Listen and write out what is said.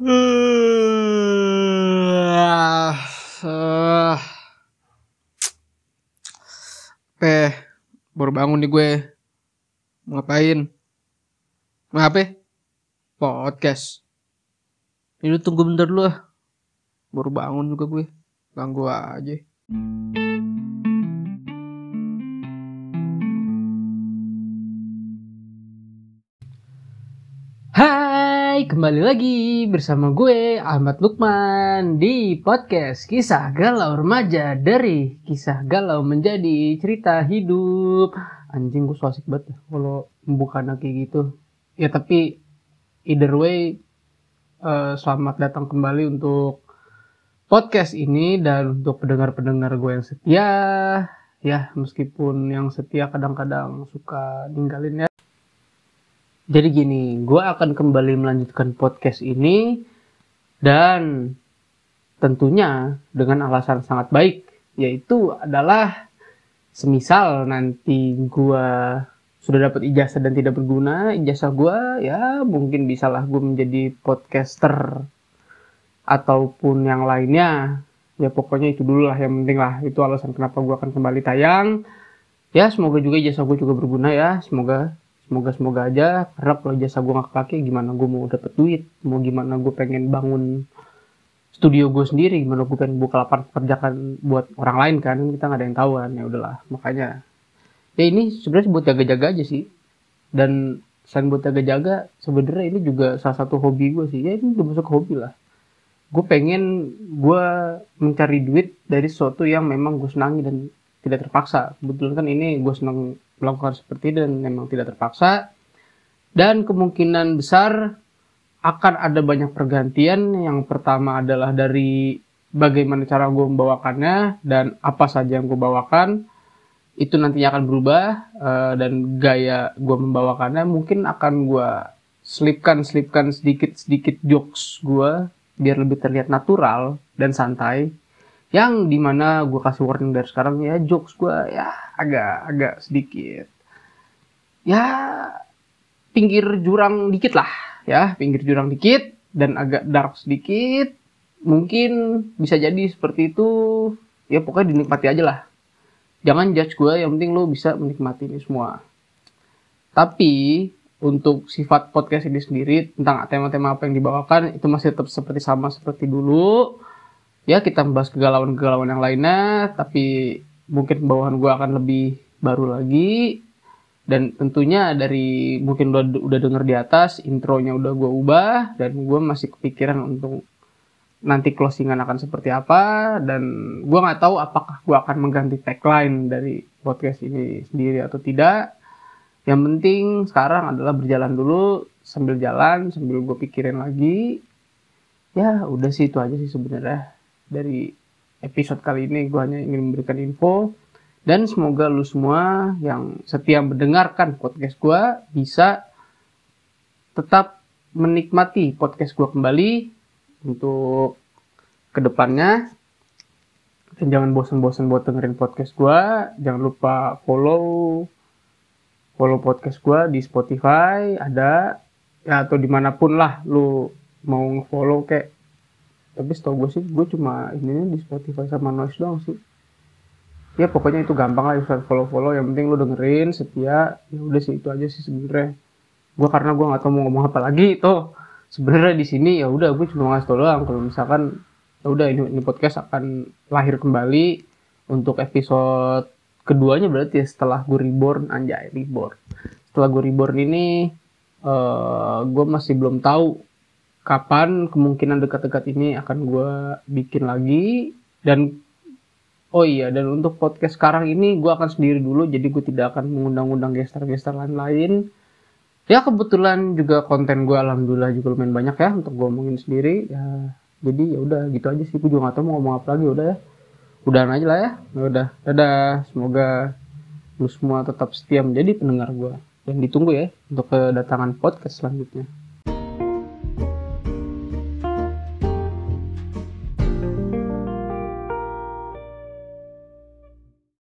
Uh, uh, Peh, baru bangun nih gue. Ngapain? Ngapain? Podcast. Ini tunggu bentar dulu lah. Baru bangun juga gue. Ganggu aja. Hai, kembali lagi bersama gue Ahmad Lukman di podcast Kisah Galau Remaja dari Kisah Galau menjadi cerita hidup. Anjing gue so asik banget ya kalau membuka kayak gitu. Ya tapi either way eh, selamat datang kembali untuk podcast ini dan untuk pendengar-pendengar gue yang setia ya meskipun yang setia kadang-kadang suka ninggalin ya jadi gini, gue akan kembali melanjutkan podcast ini dan tentunya dengan alasan sangat baik, yaitu adalah semisal nanti gue sudah dapat ijazah dan tidak berguna, ijazah gue ya mungkin bisalah gue menjadi podcaster ataupun yang lainnya. Ya pokoknya itu dulu lah yang penting lah, itu alasan kenapa gue akan kembali tayang. Ya semoga juga ijazah gue juga berguna ya, semoga semoga semoga aja karena kalau jasa gue nggak kepake gimana gue mau dapet duit? Mau gimana gue pengen bangun studio gue sendiri? Gimana gue pengen buka lapangan pekerjaan buat orang lain kan? Kita nggak ada yang tahu kan? Ya udahlah makanya. Ya ini sebenarnya buat jaga-jaga aja sih. Dan selain buat jaga-jaga sebenarnya ini juga salah satu hobi gue sih. Ya ini udah masuk hobi lah. Gue pengen gue mencari duit dari sesuatu yang memang gue senangi dan tidak terpaksa. Kebetulan kan ini gue senang melakukan seperti dan memang tidak terpaksa. Dan kemungkinan besar akan ada banyak pergantian. Yang pertama adalah dari bagaimana cara gue membawakannya dan apa saja yang gue bawakan itu nantinya akan berubah uh, dan gaya gue membawakannya mungkin akan gue selipkan selipkan sedikit sedikit jokes gue biar lebih terlihat natural dan santai yang di mana gue kasih warning dari sekarang ya jokes gue ya agak agak sedikit. Ya pinggir jurang dikit lah ya pinggir jurang dikit dan agak dark sedikit. Mungkin bisa jadi seperti itu. Ya pokoknya dinikmati aja lah. Jangan judge gue yang penting lo bisa menikmati ini semua. Tapi untuk sifat podcast ini sendiri tentang tema-tema apa yang dibawakan itu masih tetap seperti sama seperti dulu ya kita membahas kegalauan-kegalauan yang lainnya tapi mungkin bawahan gue akan lebih baru lagi. Dan tentunya dari mungkin udah udah denger di atas intronya udah gue ubah dan gue masih kepikiran untuk nanti closingan akan seperti apa dan gue nggak tahu apakah gue akan mengganti tagline dari podcast ini sendiri atau tidak. Yang penting sekarang adalah berjalan dulu sambil jalan sambil gue pikirin lagi. Ya udah sih itu aja sih sebenarnya dari episode kali ini gue hanya ingin memberikan info. Dan semoga lu semua yang setia mendengarkan podcast gue bisa tetap menikmati podcast gue kembali untuk ke depannya. Dan jangan bosan-bosan buat dengerin podcast gue jangan lupa follow follow podcast gue di Spotify ada ya atau di mana pun lah lu mau follow kayak tapi setahu gue sih gue cuma ini di Spotify sama Noise doang sih. Ya pokoknya itu gampang lah bisa follow follow yang penting lu dengerin setia. Ya udah sih itu aja sih sebenarnya. Gue karena gue nggak tahu mau ngomong apa lagi itu sebenarnya di sini ya udah gue cuma ngasih tau doang. Kalau misalkan ya udah ini, ini podcast akan lahir kembali untuk episode keduanya berarti ya setelah gue reborn. Anjay reborn. Setelah gue reborn ini uh, gue masih belum tahu kapan kemungkinan dekat-dekat ini akan gue bikin lagi. Dan oh iya dan untuk podcast sekarang ini gue akan sendiri dulu jadi gue tidak akan mengundang-undang gestar-gestar lain-lain. Ya kebetulan juga konten gue alhamdulillah juga lumayan banyak ya untuk gue ngomongin sendiri. Ya jadi ya udah gitu aja sih. Gue juga gak tahu mau ngomong apa lagi udah ya. Udahan aja lah ya. Ya udah dadah. Semoga lu semua tetap setia menjadi pendengar gue dan ditunggu ya untuk kedatangan podcast selanjutnya